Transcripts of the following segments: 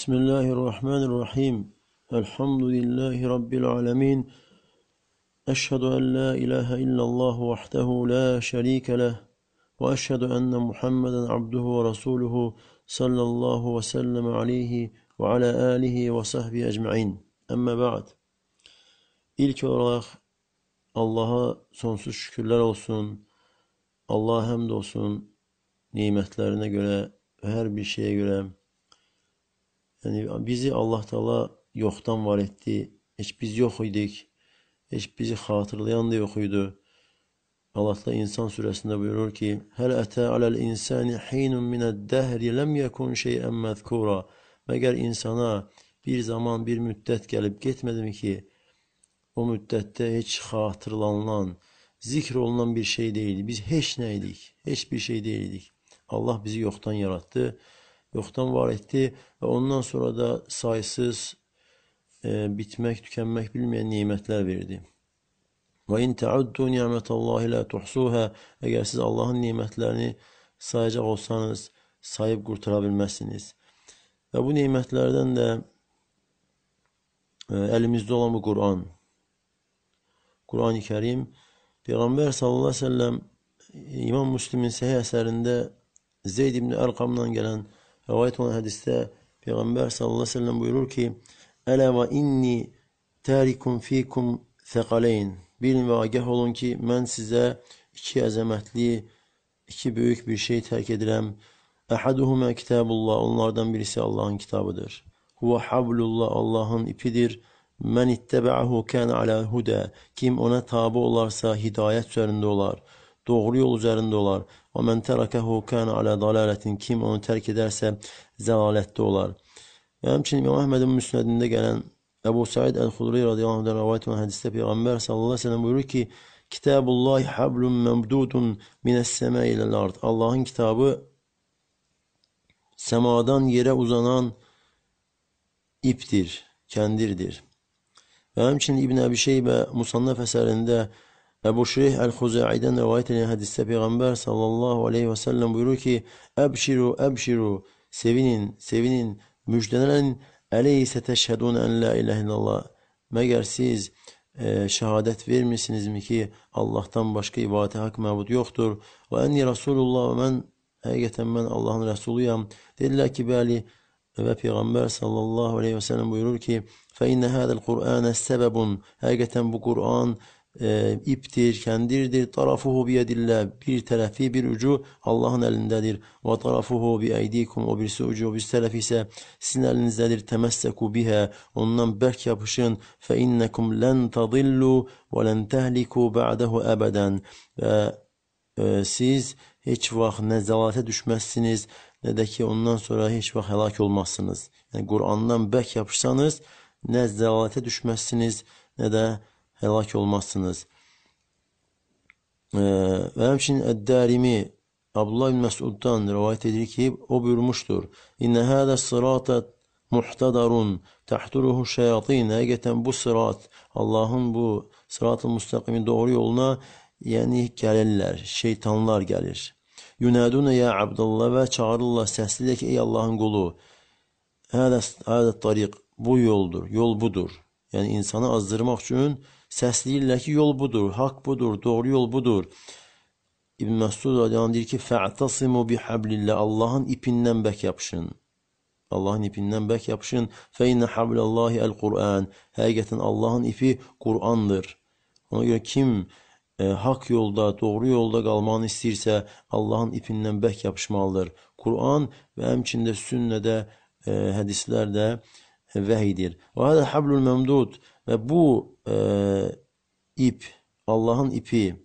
بسم الله الرحمن الرحيم الحمد لله رب العالمين أشهد أن لا إله إلا الله وحده لا شريك له وأشهد أن محمدا عبده ورسوله صلى الله وسلم عليه وعلى آله وصحبه أجمعين أما بعد İlk olarak Allah'a sonsuz şükürler olsun. Allah'a hamdolsun nimetlerine göre her bir şeye göre Yani bizi Allah Teala yoktan var etti. Hiç biz yok idik. Hiç bizi hatırlayan da yok idi. Allah da insan suresinde buyurur ki: "Hel ata alel insani hinun mined dehri lem yekun şey'en mezkura." Meğer insana bir zaman bir müddet gelip gitmedi mi ki o müddette hiç hatırlanılan, zikr olunan bir şey değildi. Biz hiç neydik? Hiçbir şey değildik. Allah bizi yoktan yarattı, yoktan var etti ve ondan sonra da sayısız e, bitmek, tükenmek bilmeyen nimetler verdi. Ve in teuddu nimetallahi la tuhsuha. Eğer siz Allah'ın nimetlerini sayacak olsanız sayıp kurtarabilmezsiniz. Ve bu nimetlerden de e, elimizde olan bu Kur'an, Kur'an-ı Kerim Peygamber sallallahu aleyhi ve sellem İmam Müslim'in sahih eserinde Zeyd ibn Erkam'dan gelen rivayet olan hadiste Peygamber sallallahu aleyhi ve sellem buyurur ki Ela ve inni tarikum fikum thekaleyn Bilin ve agah olun ki ben size iki azametli, iki büyük bir şey terk edirəm. Ahaduhuma kitabullah. Onlardan birisi Allah'ın kitabıdır. Huve hablullah. Allah'ın ipidir. Men ittebe'ahu kana ala huda. Kim ona tabi olarsa hidayet üzerinde olar. Doğru yol üzerinde olar. Ve men terakehu kana ala dalaletin. Kim onu terk ederse zelalette olar. Ve hemçinin İmam Ahmed'in müsnedinde gelen Ebu Said el-Hudri radıyallahu anh'dan rivayet olan hadiste Peygamber sallallahu aleyhi ve sellem buyurur ki Kitabullahi hablum memdudun mines sema ilel ard. Allah'ın kitabı semadan yere uzanan iptir, kendirdir. Ve hemçinin İbn Ebi Şeybe Musannaf eserinde Ebu Şirih el-Huzai'den rivayet edilen hadiste Peygamber sallallahu aleyhi ve sellem buyurur ki Ebşiru, ebşiru, sevinin, sevinin, müjdelenin Eleyse teşhedun en la ilahe illallah. Meğer siz e, şehadet vermişsiniz mi ki Allah'tan başka ibadete hak mabud yoktur. Ve enni Resulullah ve men hakikaten ben Allah'ın Resuluyum. Dediler ki bali ve Peygamber sallallahu aleyhi ve sellem buyurur ki fe inne hadel Kur'ane sebebun. Hakikaten bu Kur'an e, iptir, kendirdir. Tarafuhu biyedillah. Bir tarafı bir ucu Allah'ın elindedir. Ve tarafuhu bi eydikum. O birisi ucu, o birisi tarafı ise sizin elinizdedir. Temesseku biha. Ondan berk yapışın. Fe innekum len tadillu ve len tehliku ba'dehu ebeden. Ve e, siz hiç vaxt ne zalate düşmezsiniz ne de ki ondan sonra hiç vaxt helak olmazsınız. Yani Kur'an'dan bek yapışsanız ne zalate düşmezsiniz ne de helak olmazsınız. Ee, ve hemçinin Eddarimi Abdullah bin Mesud'dan rivayet edilir ki o buyurmuştur. İnne hâde sırâte muhtadarun tahturuhu şeyatin. Hakikaten bu sırat Allah'ın bu sırat-ı müstakimin doğru yoluna yani gelirler. Şeytanlar gelir. Yunadune ya Abdullah ve çağırırlar sesliyle ki ey Allah'ın kulu. Hâde, hâde tarik bu yoldur. Yol budur. Yani insanı azdırmak için Səsləyirlər ki, yol budur, haqq budur, doğru yol budur. İbn Məsud radiyallahu deyir ki, "Fa'tasimu bihablillah." Allahın ipindən bək yapışın. Allahın ipindən bək yapışın. "Fe inne hablallahi el-Qur'an." Həqiqətən Allahın ipi Qur'andır. Ona görə kim e, haqq yolda, doğru yolda qalmağını istəyirsə, Allahın ipindən bək yapışmalıdır. Qur'an və həmçində sünnədə, e, hədislərdə vəhidir. Və hədə hablul məmdud və bu e, ip, Allahın ipi,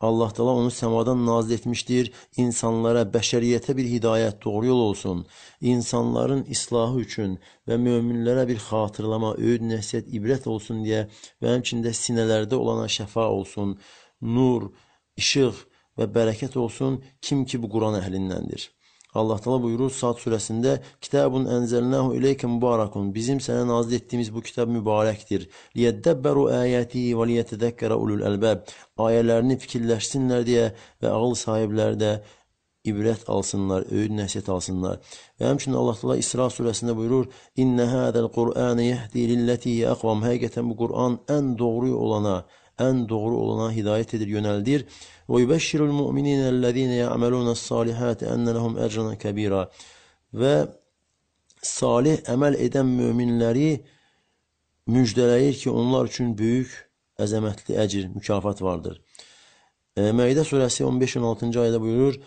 Allah Teala onu semadan nazil etmiştir. İnsanlara, bəşəriyyətə bir hidayət, doğru yol olsun. İnsanların islahı üçün və möminlərə bir xatırlama, öyüd, nəsiyyət, ibrət olsun deyə və həmçində sinələrdə olana şəfa olsun, nur, işıq və bərəkət olsun kim ki bu Quran əhlindəndir. Allah Teala buyurur Sad suresinde Kitabun enzelnahu ileyke mübarekun. Bizim sana nazil ettiğimiz bu kitap mübarektir. Liyeddebberu ayatihi ve liyetedekkere ulul elbab. Ayelerini fikirleşsinler diye ve akıl sahipleri de ibrət alsınlar, öyüd nəsihət alsınlar. Və həmçinin Allah Teala İsra surəsində buyurur: "İnnə hadzal Qur'an yehdi lillati aqvam." Həqiqətən bu Qur'an ən doğru olana, ən doğru olana hidayət edir, yönəldir. Və yubəşşirul mu'minинَ-ellezine ya'malunə's-salihati enne lehum ecran kebira. Və salih əməl edən möminləri müjdələyir ki, onlar üçün böyük, əzəmətli əcr, mükafat vardır. E, Məidə surəsi 15-16-cı ayədə buyurur: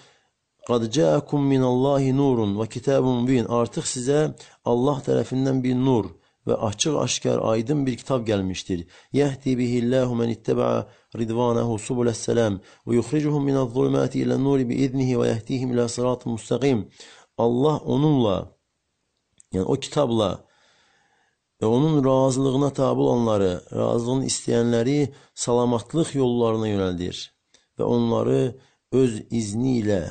"Qad ca'akum minallahi nurun və kitabun mubin." Artıq sizə Allah tərəfindən bir nur və açıq-aşkar aydın bir kitab gəlmişdir. Yəhdi bihillahu men ittaba'a ridvanahu subules-salam və yukhrijuhum minez-zulumati ilen-nuri biiznihi və yehdihim ila sıratin mustaqim. Allah onunla, yəni o kitabla və onun razılığına tabi olanları, razılığını istəyənləri salamatlıq yollarına yönəldir və onları öz izni ilə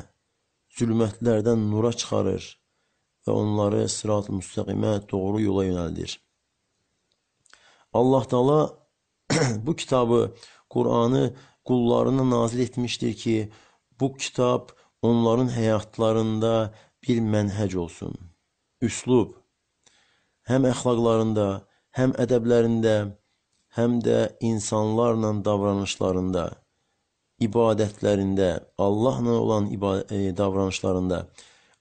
zülmətlərdən nura çıxarır və onları sırat-ı müstəqimə doğru yola yönəldir. Allah Taala bu kitabı, Qur'anı qullarına nazil etmişdir ki, bu kitab onların həyatlarında bir mənhəc olsun. Üslub, həm əxlaqlarında, həm ədəblərində, həm də insanlarla davranışlarında, ibadətlərində, Allahla olan e, davranışlarında.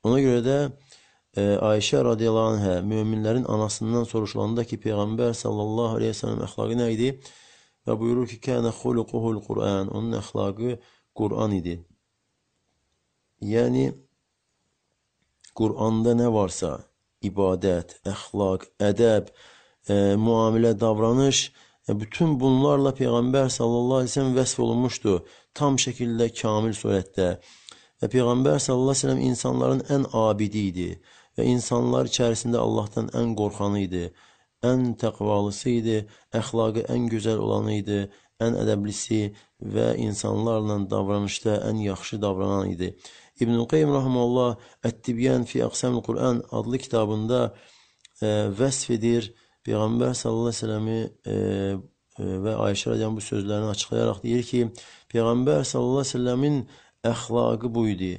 Ona görə də Ayşə radiyallahu anhə möminlərin anasından soruşulanda ki, Peyğəmbər sallallahu aleyhi ve sellem əxlaqı nə idi? Və buyurur ki, kənə xuluquhul Qur'an, onun əxlaqı Qur'an idi. Yəni, Qur'anda nə varsa, ibadət, əxlaq, ədəb, e, müamilə, davranış, e, bütün bunlarla Peyğəmbər sallallahu əleyhi və səlləm vəsf olunmuşdu, tam şəkildə kamil surətdə. Və Peyğəmbər sallallahu əleyhi və səlləm insanların ən abidi idi və insanlar içərisində Allahdan ən qorxanı idi, ən təqvalısı idi, əxlaqı ən gözəl olanı idi, ən ədəblisi və insanlarla davranışda ən yaxşı davranan idi. İbnül Qayyim rahmeullah Ət-Tibyan fi Aqsamul Quran adlı kitabında e, vəsf edir. Peyğəmbər sallallahu əleyhi və səlləmi e, e, və Ayşə radiyallahu bu sözlərini açıqlayaraq deyir ki, Peyğəmbər sallallahu əleyhi və səlləmin əxlaqı bu idi.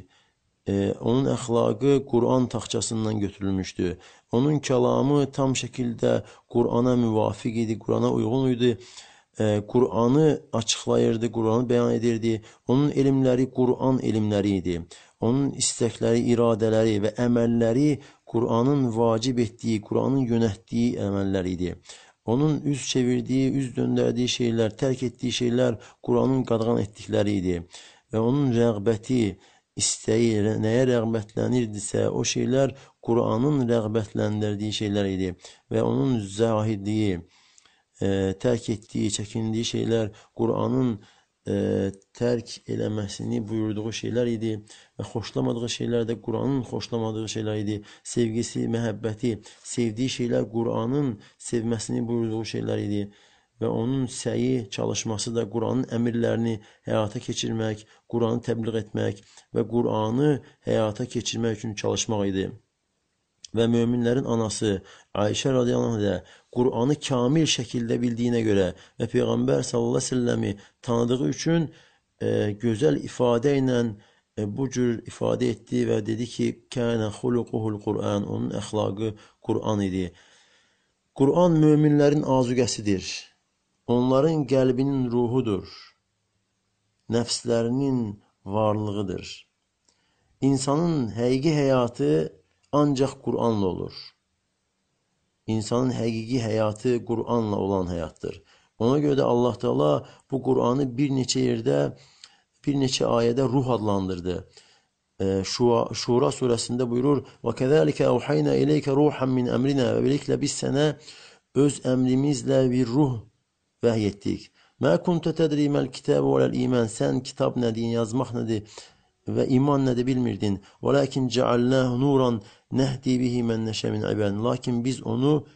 Onun əxlaqı Quran taxçasından götürülmüşdü. Onun kəlamı tam şəkildə Qurana müvafiq idi, Qurana uyğun idi Qur'anı açıqlayırdı, Qur'anı bəyan edirdi. Onun elmləri Qur'an elmləri idi. Onun istəkləri, iradələri və əməlləri Qur'anın vacib etdiyi, Qur'anın yönətdiyi əməllər idi. Onun üz çevirdiyi, üz döndərdiyi şeylər, tərk etdiyi şeylər Qur'anın qadağan etdikləri idi. Və onun rəğbəti, istəyi, nəyə rəğbətlənirdisə, o şeylər Qur'anın rəğbətləndirdiyi şeylər idi. Və onun zahidliyi, e, tərk etdiyi, çəkindiyi şeylər Qur'anın e, tərk eləməsini buyurduğu şeylər idi və xoşlamadığı şeylər də Qur'anın xoşlamadığı şeylər idi. Sevgisi, məhəbbəti, sevdiyi şeylər Qur'anın sevməsini buyurduğu şeylər idi və onun səyi, çalışması da Quranın əmrlərini həyata keçirmək, Quranı təbliğ etmək və Quranı həyata keçirmək üçün çalışmaq idi və möminlərin anası Ayşə radiyallahu anhə Qur'anı kamil şəkildə bildiyinə görə və Peyğəmbər sallallahu əleyhi və səlləmi tanıdığı üçün e, gözəl ifadə ilə e, bu cür ifadə etdi və dedi ki, "Kana xuluquhul Qur'an." Onun əxlaqı Qur'an idi. Qur'an möminlərin azuqəsidir. Onların qəlbinin ruhudur. Nəfslərinin varlığıdır. İnsanın həqiqi həyatı ancaq Qur'anla olur. İnsanın həqiqi həyatı Qur'anla olan həyatdır. Ona görə də Allah Teala bu Qur'anı bir neçə yerdə, bir neçə ayədə ruh adlandırdı. Şura, Şura surəsində buyurur: "Və kəzəlikə əvhayna ileykə ruhan min əmrinə" və beləliklə biz sənə öz əmrimizlə bir ruh vəhy etdik. Mə kunta tədri məl kitab və ləl iman. Sən kitab nədir, yazmaq nədir və iman nədir bilmirdin. Və lakin cəalnahu nuran Nəhdi bihi mən nəşə min ibadin. Lakin biz onu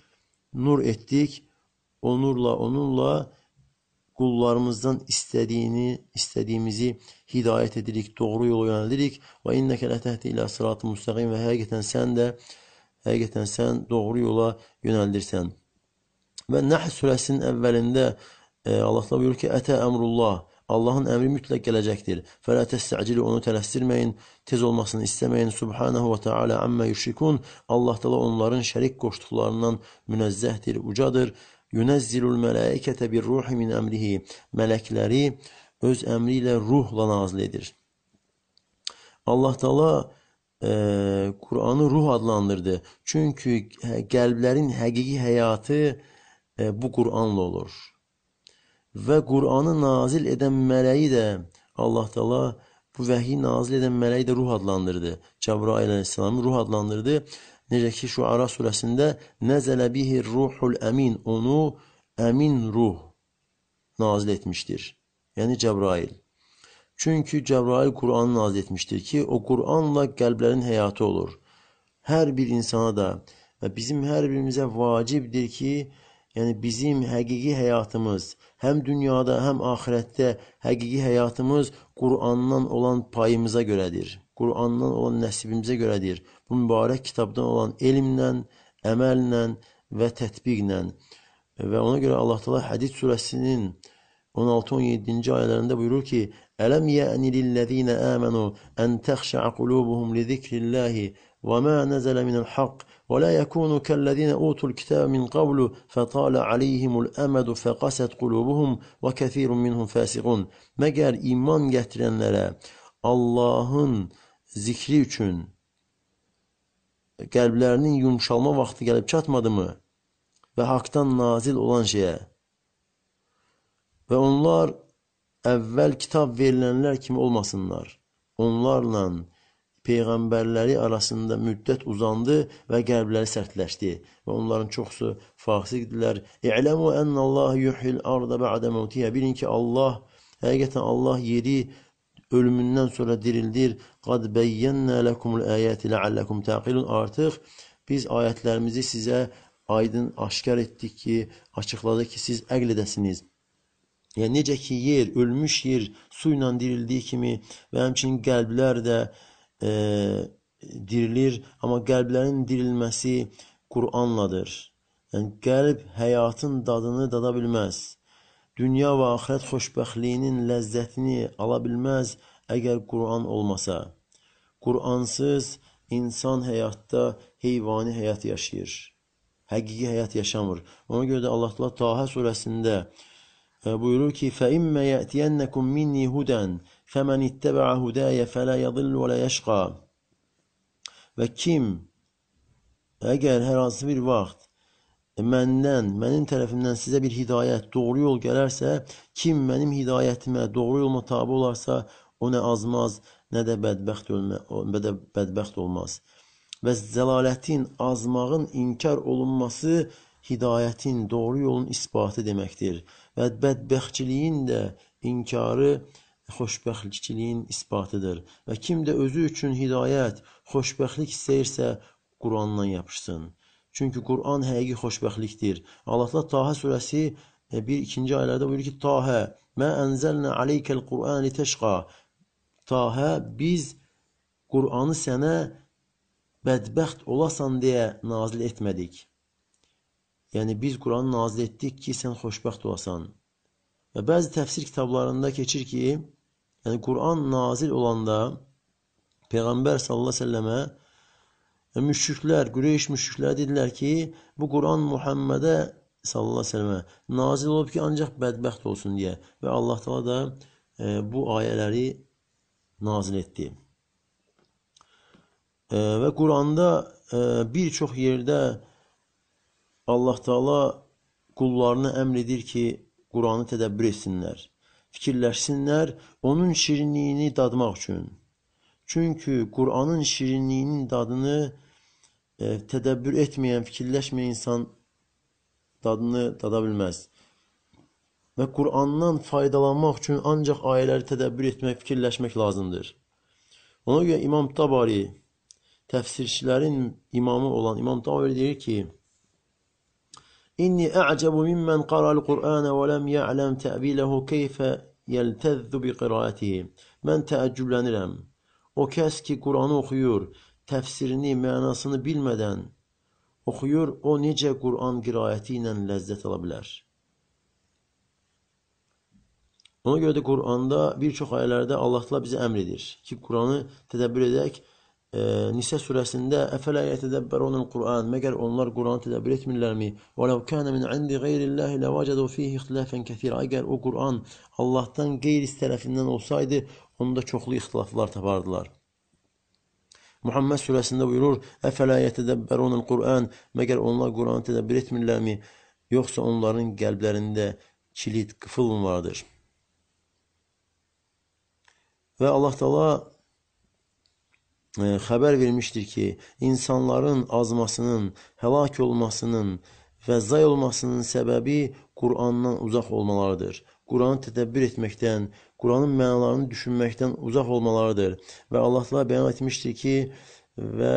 nur etdik. O nurla, onunla qullarımızdan istədiyini, istədiyimizi hidayət edirik, doğru yola yönəldirik. Və innəkə lətəhdi ilə sıratı müstəqim və həqiqətən sən də, həqiqətən sən doğru yola yönəldirsən. Və Nəhl surəsinin əvvəlində e, Allah buyurur ki, Ətə əmrullah, Allahın əmri mütləq gələcəkdir. Fələ təstəcilu onu tələsdirməyin, tez olmasını istəməyin. Subhanahu və Teala amma yüşrikun. Allah Teala onların şərik qoşduqlarından münezzəhdir, ucadır. Yunezzilul mələikətə bir ruhi min əmrihi. Mələkləri öz əmri ilə ruhla nazil edir. Allah Teala e, Kur'an'ı ruh adlandırdı. Çünkü qəlblərin həqiqi həyatı bu Kur'anla olur. Və Qur'anı nazil edən mələyi də Allah Teala bu vəhyi nazil edən mələyi də ruh adlandırdı. Cəbrail əleyhissalamı ruh adlandırdı. Necə ki Şuara surəsində nəzələ bihi ruhul əmin onu əmin ruh nazil etmişdir. Yəni Cəbrail. Çünki Cəbrail Qur'anı nazil etmişdir ki, o Qur'anla qəlblərin həyatı olur. Hər bir insana da və bizim hər birimizə vacibdir ki, yəni bizim həqiqi həyatımız həm dünyada, həm axirətdə həqiqi həyatımız Qur'andan olan payımıza görədir. Qur'andan olan nəsibimizə görədir. Bu mübarək kitabdan olan elmlə, əməllə və tətbiqlə. Və ona görə Allah Teala Hədid surəsinin 16-17-ci ayələrində buyurur ki: "Ələm yə'ni lillezina amanu an təxşa'a qulubuhum li zikrillahi və ma nazala minəl haqq yakunu kellezina utul kitaba min qablu fatala alayhimul amadu faqasat qulubuhum və kəsirun minhum fasiqun." Məgər iman gətirənlərə Allahın zikri üçün qəlblərinin yumşalma vaxtı gəlib çatmadımı? Və haqdan nazil olan şeyə Və onlar əvvəl kitab verilənlər kimi olmasınlar. Onlarla peyğəmbərləri arasında müddət uzandı və qəlbləri sərtləşdi və onların çoxusu fasiqdilər. İ'ləmu ennallah yuhyil arda ba'de mevtiha. Bilin ki, Allah həqiqətən Allah yeri ölümündən sonra dirildir. Qad beyyennə lekumul ayati leallekum taqilun. Artıq biz ayətlərimizi sizə aydın aşkar etdik ki, açıqladıq ki, siz əql edəsiniz. Yəni necə ki yer, ölmüş yer su ilə dirildiyi kimi və həmçinin qəlblər də e, dirilir, amma qəlblərin dirilməsi Quranladır. Yəni qəlb həyatın dadını dada bilməz. Dünya və axirət xoşbəxtliyinin ləzzətini ala bilməz əgər Quran olmasa. Quransız insan həyatda heyvani həyat yaşayır. Həqiqi həyat yaşamır. Ona görə də Allah Taala Taha surəsində e, buyurur ki: "Fə immə yətiyennekum minni hudan" فَمَنِ اتَّبَعَ هُدَايَ فَلَا يَضِلُّ وَلَا يَشْقَى Və kim əgər hər hansı bir vaxt məndən, mənim tərəfimdən sizə bir hidayət, doğru yol gələrsə, kim mənim hidayətimə, doğru yoluma tabi olarsa, o nə azmaz, nə də bədbəxt, olma, nə də bədbəxt olmaz. Və zəlalətin, azmağın inkar olunması hidayətin, doğru yolun isbatı deməkdir. Və bədbəxtçiliyin də inkarı xoşbəxtçiliyin isbatıdır. Və kim də özü üçün hidayət, xoşbəxtlik istəyirsə, Qurandan yapışsın. Çünki Quran həqiqi xoşbəxtlikdir. Allah Taha surəsi 1-2-ci e, ayələrdə buyurur ki, Tahə, mə ənzəlnə aleykəl Qur'an litəşqa. Tahə, biz Qur'anı sənə bədbəxt olasan deyə nazil etmədik. Yəni biz Quranı nazil etdik ki, sən xoşbəxt olasan. Və bəzi təfsir kitablarında keçir ki, yəni Quran nazil olanda Peyğəmbər sallallahu əleyhi və səlləmə e, müşriklər, Qureyş müşriklər dedilər ki, bu Quran Muhammedə sallallahu əleyhi və səlləmə nazil olub ki, ancaq bədbəxt olsun deyə və Allah Taala da e, bu ayələri nazil etdi. E, və Quranda e, bir çox yerdə Allah Taala qullarına əmr edir ki, Quranı tədəbbür etsinlər, fikirləşsinlər, onun şirinliyini dadmaq üçün. Çünki Quranın şirinliyinin dadını e, tədəbbür etməyən, fikirləşməyən insan dadını dada bilməz. Və Qurandan faydalanmaq üçün ancaq ayələri tədəbbür etmək, fikirləşmək lazımdır. Ona görə İmam Tabari təfsirçilərin imamı olan İmam Tabari deyir ki, A'cabu mimmen qara'al Qur'ana və lem ya'lem tə'biləhu keyfə yeltəzzu bi qiraatihi. Mən təəccüblənirəm. O kəs ki, Qur'anı oxuyur, təfsirini, mənasını bilmədən oxuyur, o necə Qur'an qiraəti ilə ləzzət ala bilər? Ona görə də Quranda bir çox ayələrdə Allah təala bizə əmr edir ki, Quranı tədəbbür edək. Nisə surəsində əfələ yətədəbbərunul Quran, məgər onlar Quranı tədəbbür etmirlərmi? Və law kana min indi qeyrillahi lawajadu fihi ixtilafan katira. Əgər o Quran Allahdan qeyris tərəfindən olsaydı, onda çoxlu ixtilaflar tapardılar. Muhammed surəsində buyurur: "Əfələ yətədəbbərunul Quran, məgər onlar Quranı tədəbbür etmirlərmi? Yoxsa onların qəlblərində kilit, qıfıl vardır?" Və Allah Taala xəbər vermişdir ki, insanların azmasının, həlak olmasının və zay olmasının səbəbi Qurandan uzaq olmalarıdır. Quranı tədəbbür etməkdən, Quranın mənalarını düşünməkdən uzaq olmalarıdır. Və Allah Taala bəyan etmişdir ki, və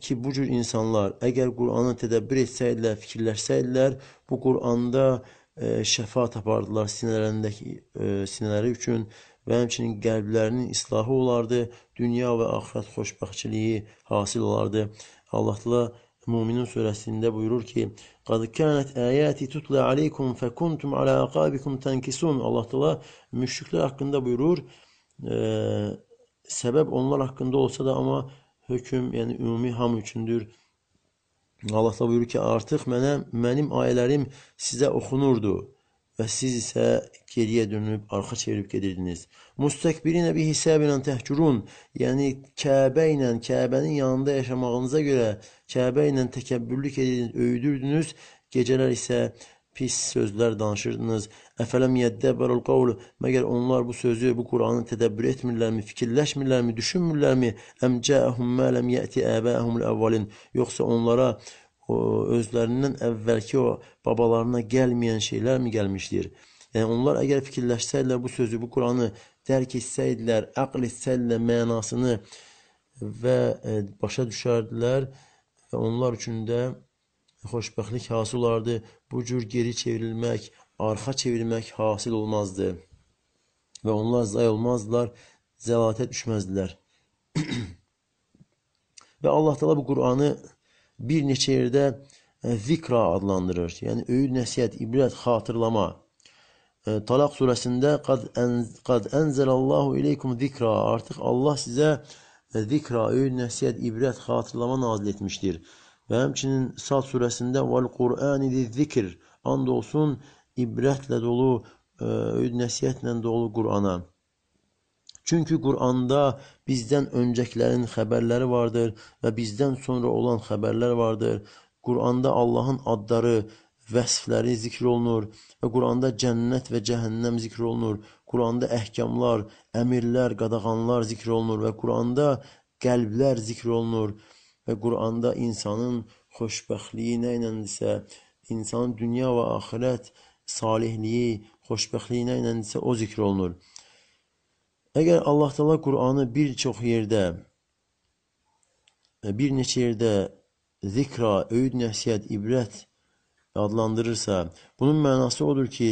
ki, bu cür insanlar əgər Quranı tədəbbür etsəydilər, fikirləşsəydilər, bu Quranda e, şəfa tapardılar sinələrindəki e, sinələri üçün və həmçinin qəlblərinin islahı olardı, dünya və axirət xoşbəxtçiliyi hasil olardı. Allah təala Müminin surəsində buyurur ki: "Qad kanat ayati tutla alaykum fekuntum ala aqabikum tankisun." Allah təala müşriklər haqqında buyurur. E, səbəb onlar haqqında olsa da amma hökm, yəni ümumi hamı üçündür. Allah təala buyurur ki, artıq mənə mənim ayələrim sizə oxunurdu və siz isə geriyə dönüb arxa çevirib gedirdiniz. Mustakbirinə bi hisabinə təhcurun, yəni Kəbə ilə, Kəbənin yanında yaşamağınıza görə Kəbə ilə təkəbbürlük edirdiniz, öyüdürdünüz, gecələr isə pis sözlər danışırdınız. Əfələm yəddəbərul qavl, məgər onlar bu sözü, bu Quranı tədəbbür etmirlərmi, fikirləşmirlərmi, düşünmürlərmi? Əm cəəhum mə ləm yəti əbəhumul əvvəlin, yoxsa onlara o özlərindən əvvəlki o babalarına gəlməyən şeylər mi gəlmişdir? Yəni onlar əgər fikirləşsəydilər bu sözü, bu Quranı dərk etsəydilər, əql etsəydilər mənasını və e, başa düşərdilər və onlar üçün də xoşbəxtlik hasil olardı. Bu cür geri çevrilmək, arxa çevirmək hasil olmazdı. Və onlar zay olmazdılar, zəlatə düşməzdilər. və Allah təala bu Qur'anı bir neçə yerdə e, zikra adlandırır. Yəni öyüd, nəsihət, ibrət, xatırlama. E, Talaq surəsində qad enz qad enzelallahu ileykum zikra. Artıq Allah sizə e, zikra, öyüd, nəsihət, ibrət, xatırlama nazil etmişdir. Və həmçinin Sad surəsində vel Qur'ani zikr. And olsun ibrətlə dolu, öyüd, nəsihətlə dolu Qur'ana. Çünki Quranda bizdən öncəkilərin xəbərləri vardır və bizdən sonra olan xəbərlər vardır. Quranda Allahın adları, vəsfləri zikr olunur və Quranda cənnət və cəhənnəm zikr olunur. Quranda əhkamlar, əmirlər, qadağanlar zikr olunur və Quranda qəlblər zikr olunur və Quranda insanın xoşbəxtliyi nə iləndirsə, insanın dünya və axirət salihliyi, xoşbəxtliyi nə iləndirsə o zikr olunur. Əgər Allah Taala Qur'anı bir çox yerdə e, bir neçə yerdə zikra, öyüd, nəsihət, ibrət adlandırırsa, bunun mənası odur ki,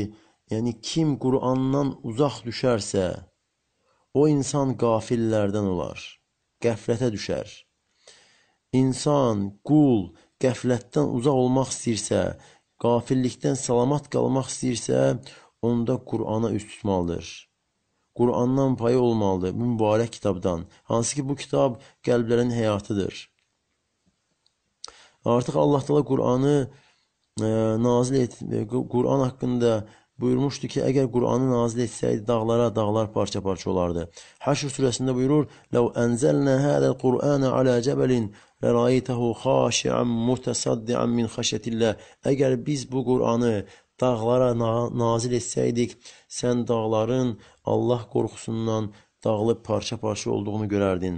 yəni kim Qur'andan uzaq düşərsə, o insan qafillərdən olar, qəflətə düşər. İnsan, qul qəflətdən uzaq olmaq istəyirsə, qafillikdən salamat qalmaq istəyirsə, onda Qur'ana üst tutmalıdır. Qur'andan payı olmalıdır, bu mübarək kitabdan. Hansı ki, bu kitab qəlblərin həyatıdır. Artıq Allah Taala Qur'anı e, nazil et, e, Qur'an haqqında buyurmuşdu ki, əgər Qur'anı nazil etsəydi dağlara, dağlar parça-parça olardı. Həşr surəsində buyurur: "Ləv ənzəlnə hədəl Qur'ana alə cəbəlin ləraytəhu xaşi'an mutasaddian min xəşətillah." Əgər biz bu Qur'anı dağlara nazil etsəydik, sən dağların Allah qorxusundan dağılıb parça-parça olduğunu görərdin.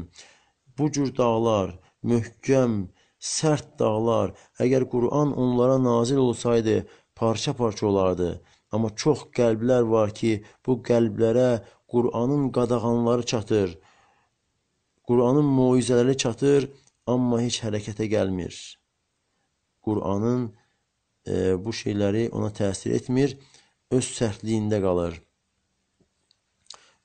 Bu cür dağlar, möhkəm, sərt dağlar, əgər Quran onlara nazil olsaydı, parça-parça olardı. Amma çox qəlblər var ki, bu qəlblərə Quranın qadağanları çatır. Quranın moizələri çatır, amma heç hərəkətə gəlmir. Quranın e, bu şeyləri ona təsir etmir, öz sərtliyində qalır.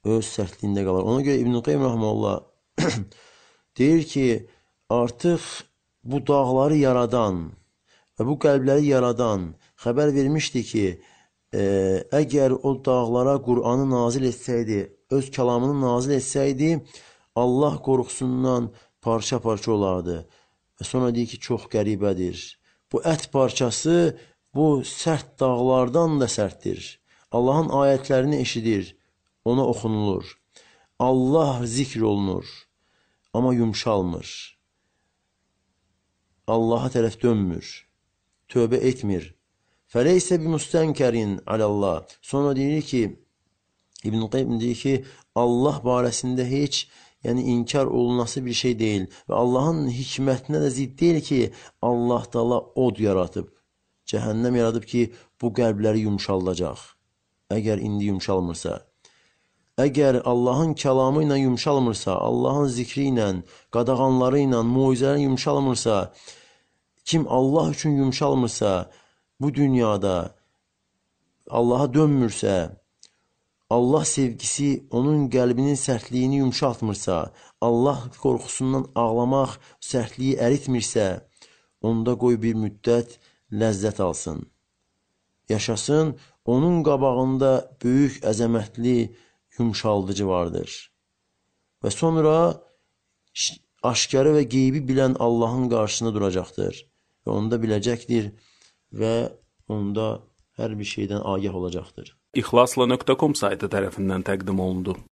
Öz sərtliyində qalır. Ona görə İbn-i Qeym Rəhməllah deyir ki, artıq bu dağları yaradan və bu qəlbləri yaradan xəbər vermişdi ki, e, əgər o dağlara Qur'anı nazil etsəydi, öz kəlamını nazil etsəydi, Allah qorxusundan parça-parça olardı. Və sonra deyir ki, çox qəribədir. Bu ət parçası bu sərt dağlardan da sərtdir. Allahın ayətlərini eşidir, ona oxunulur. Allah zikr olunur, amma yumşalmır. Allaha tərəf dönmür, tövbə etmir. Fəleysə bimustənkərin alallah. Sonra deyir ki, İbn Qayyim deyir ki, Allah barəsində heç yəni inkar olunası bir şey deyil və Allahın hikmətinə də zidd deyil ki, Allah Taala od yaratıb, cəhənnəm yaradıb ki, bu qəlbləri yumşaldacaq. Əgər indi yumşalmırsa, əgər Allahın kəlamı ilə yumşalmırsa, Allahın zikri ilə, qadağanları ilə, moizələri yumşalmırsa, Kim Allah üçün yumşalmırsa, bu dünyada Allaha dönmürsə, Allah sevgisi onun qəlbinin sərtliyini yumşaltmırsa, Allah qorxusundan ağlamaq sərtliyi əritmirsə, onda qoy bir müddət ləzzət alsın. Yaşasın, onun qabağında böyük əzəmətli yumşaldıcı vardır. Və sonra aşkarı və qeybi bilən Allahın qarşısında duracaqdır və onda biləcəkdir və onda hər bir şeydən agah olacaqdır. İxlasla.com saytı tərəfindən təqdim olundu.